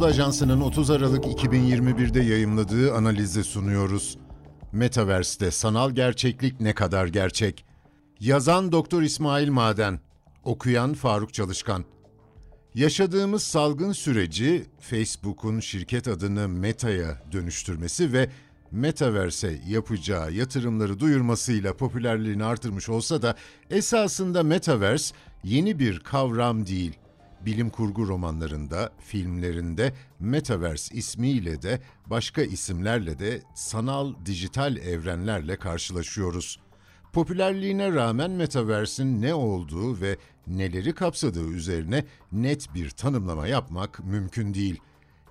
Anadolu Ajansı'nın 30 Aralık 2021'de yayımladığı analizi sunuyoruz. Metaverse'de sanal gerçeklik ne kadar gerçek? Yazan Doktor İsmail Maden, okuyan Faruk Çalışkan. Yaşadığımız salgın süreci Facebook'un şirket adını Meta'ya dönüştürmesi ve Metaverse'e yapacağı yatırımları duyurmasıyla popülerliğini artırmış olsa da esasında Metaverse yeni bir kavram değil. Bilim kurgu romanlarında, filmlerinde Metaverse ismiyle de başka isimlerle de sanal dijital evrenlerle karşılaşıyoruz. Popülerliğine rağmen Metaverse'in ne olduğu ve neleri kapsadığı üzerine net bir tanımlama yapmak mümkün değil.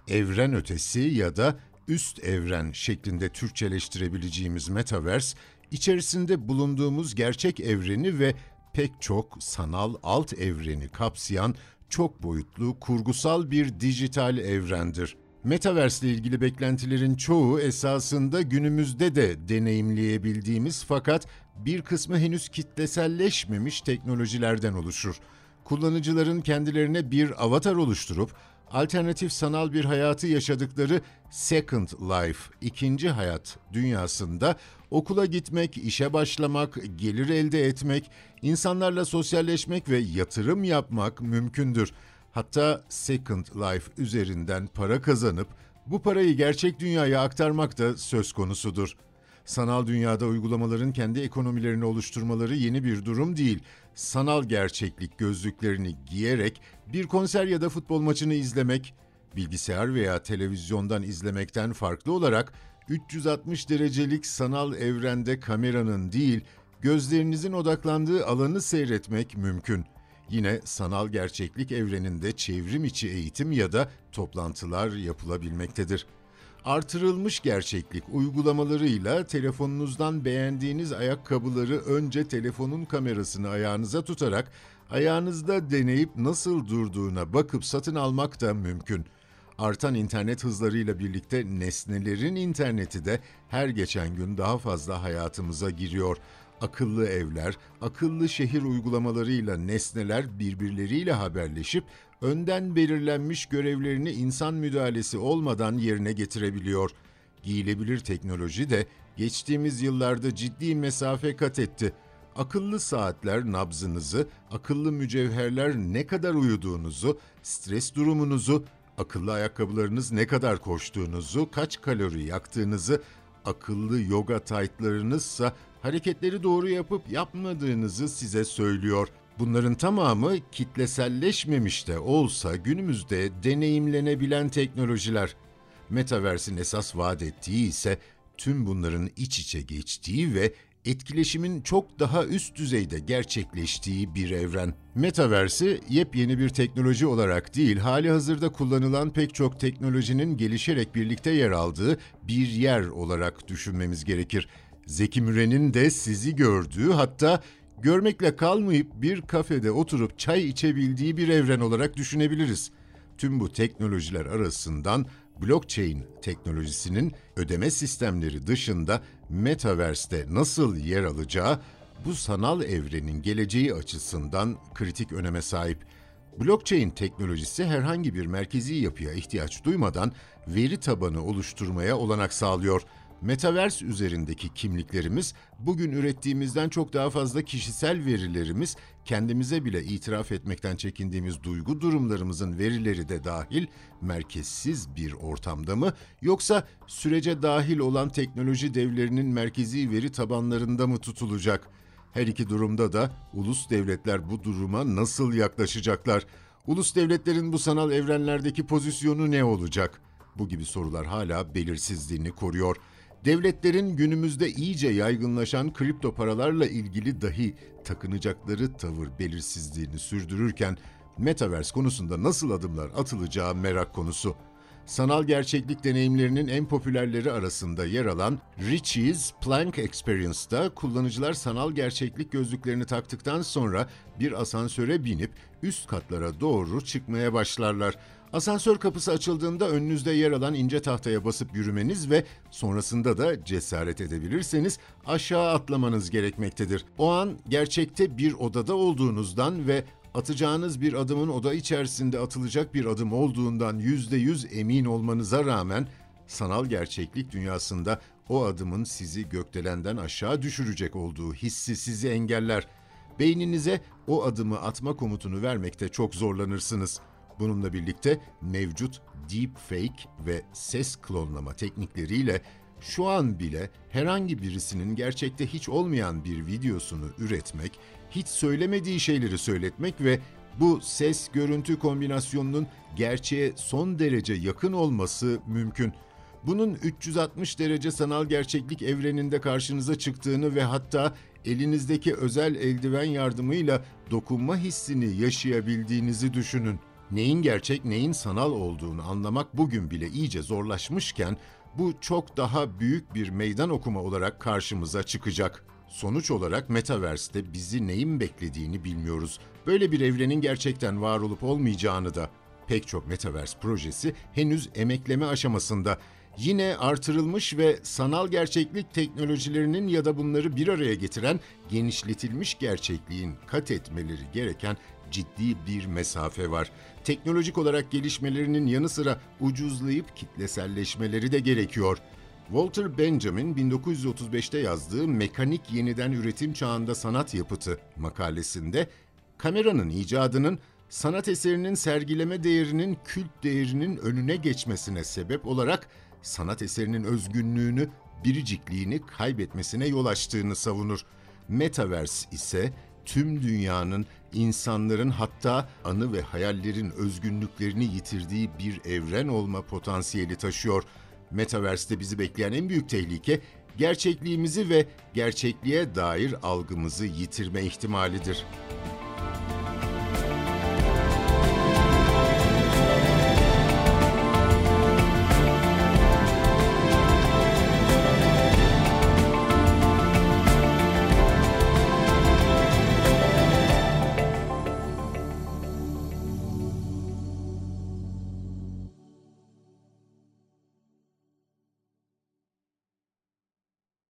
Evren ötesi ya da üst evren şeklinde Türkçeleştirebileceğimiz Metaverse, içerisinde bulunduğumuz gerçek evreni ve pek çok sanal alt evreni kapsayan çok boyutlu, kurgusal bir dijital evrendir. Metaverse ile ilgili beklentilerin çoğu esasında günümüzde de deneyimleyebildiğimiz fakat bir kısmı henüz kitleselleşmemiş teknolojilerden oluşur. Kullanıcıların kendilerine bir avatar oluşturup alternatif sanal bir hayatı yaşadıkları Second Life, ikinci hayat dünyasında okula gitmek, işe başlamak, gelir elde etmek, insanlarla sosyalleşmek ve yatırım yapmak mümkündür. Hatta Second Life üzerinden para kazanıp bu parayı gerçek dünyaya aktarmak da söz konusudur. Sanal dünyada uygulamaların kendi ekonomilerini oluşturmaları yeni bir durum değil. Sanal gerçeklik gözlüklerini giyerek bir konser ya da futbol maçını izlemek, bilgisayar veya televizyondan izlemekten farklı olarak 360 derecelik sanal evrende kameranın değil, gözlerinizin odaklandığı alanı seyretmek mümkün. Yine sanal gerçeklik evreninde çevrim içi eğitim ya da toplantılar yapılabilmektedir. Artırılmış gerçeklik uygulamalarıyla telefonunuzdan beğendiğiniz ayakkabıları önce telefonun kamerasını ayağınıza tutarak ayağınızda deneyip nasıl durduğuna bakıp satın almak da mümkün. Artan internet hızlarıyla birlikte nesnelerin interneti de her geçen gün daha fazla hayatımıza giriyor. Akıllı evler, akıllı şehir uygulamalarıyla nesneler birbirleriyle haberleşip önden belirlenmiş görevlerini insan müdahalesi olmadan yerine getirebiliyor. Giyilebilir teknoloji de geçtiğimiz yıllarda ciddi mesafe kat etti. Akıllı saatler nabzınızı, akıllı mücevherler ne kadar uyuduğunuzu, stres durumunuzu, akıllı ayakkabılarınız ne kadar koştuğunuzu, kaç kalori yaktığınızı, akıllı yoga taytlarınızsa hareketleri doğru yapıp yapmadığınızı size söylüyor. Bunların tamamı kitleselleşmemiş de olsa günümüzde deneyimlenebilen teknolojiler. Metaverse'in esas vaat ettiği ise tüm bunların iç içe geçtiği ve etkileşimin çok daha üst düzeyde gerçekleştiği bir evren. Metaverse'i yepyeni bir teknoloji olarak değil, hali hazırda kullanılan pek çok teknolojinin gelişerek birlikte yer aldığı bir yer olarak düşünmemiz gerekir. Zeki Müren'in de sizi gördüğü hatta görmekle kalmayıp bir kafede oturup çay içebildiği bir evren olarak düşünebiliriz. Tüm bu teknolojiler arasından blockchain teknolojisinin ödeme sistemleri dışında metaverse'te nasıl yer alacağı bu sanal evrenin geleceği açısından kritik öneme sahip. Blockchain teknolojisi herhangi bir merkezi yapıya ihtiyaç duymadan veri tabanı oluşturmaya olanak sağlıyor. Metaverse üzerindeki kimliklerimiz, bugün ürettiğimizden çok daha fazla kişisel verilerimiz, kendimize bile itiraf etmekten çekindiğimiz duygu durumlarımızın verileri de dahil merkezsiz bir ortamda mı yoksa sürece dahil olan teknoloji devlerinin merkezi veri tabanlarında mı tutulacak? Her iki durumda da ulus devletler bu duruma nasıl yaklaşacaklar? Ulus devletlerin bu sanal evrenlerdeki pozisyonu ne olacak? Bu gibi sorular hala belirsizliğini koruyor devletlerin günümüzde iyice yaygınlaşan kripto paralarla ilgili dahi takınacakları tavır belirsizliğini sürdürürken Metaverse konusunda nasıl adımlar atılacağı merak konusu. Sanal gerçeklik deneyimlerinin en popülerleri arasında yer alan Richie's Plank Experience'da kullanıcılar sanal gerçeklik gözlüklerini taktıktan sonra bir asansöre binip üst katlara doğru çıkmaya başlarlar. Asansör kapısı açıldığında önünüzde yer alan ince tahtaya basıp yürümeniz ve sonrasında da cesaret edebilirseniz aşağı atlamanız gerekmektedir. O an gerçekte bir odada olduğunuzdan ve atacağınız bir adımın oda içerisinde atılacak bir adım olduğundan yüzde yüz emin olmanıza rağmen sanal gerçeklik dünyasında o adımın sizi gökdelenden aşağı düşürecek olduğu hissi sizi engeller. Beyninize o adımı atma komutunu vermekte çok zorlanırsınız. Bununla birlikte mevcut deepfake ve ses klonlama teknikleriyle şu an bile herhangi birisinin gerçekte hiç olmayan bir videosunu üretmek, hiç söylemediği şeyleri söyletmek ve bu ses görüntü kombinasyonunun gerçeğe son derece yakın olması mümkün. Bunun 360 derece sanal gerçeklik evreninde karşınıza çıktığını ve hatta elinizdeki özel eldiven yardımıyla dokunma hissini yaşayabildiğinizi düşünün. Neyin gerçek, neyin sanal olduğunu anlamak bugün bile iyice zorlaşmışken bu çok daha büyük bir meydan okuma olarak karşımıza çıkacak. Sonuç olarak Metaverse'de bizi neyin beklediğini bilmiyoruz. Böyle bir evrenin gerçekten var olup olmayacağını da pek çok Metaverse projesi henüz emekleme aşamasında. Yine artırılmış ve sanal gerçeklik teknolojilerinin ya da bunları bir araya getiren genişletilmiş gerçekliğin kat etmeleri gereken ciddi bir mesafe var. Teknolojik olarak gelişmelerinin yanı sıra ucuzlayıp kitleselleşmeleri de gerekiyor. Walter Benjamin 1935'te yazdığı Mekanik Yeniden Üretim Çağında Sanat Yapıtı makalesinde kameranın icadının sanat eserinin sergileme değerinin kült değerinin önüne geçmesine sebep olarak sanat eserinin özgünlüğünü, biricikliğini kaybetmesine yol açtığını savunur. Metaverse ise tüm dünyanın, insanların hatta anı ve hayallerin özgünlüklerini yitirdiği bir evren olma potansiyeli taşıyor. Metaverse'de bizi bekleyen en büyük tehlike gerçekliğimizi ve gerçekliğe dair algımızı yitirme ihtimalidir.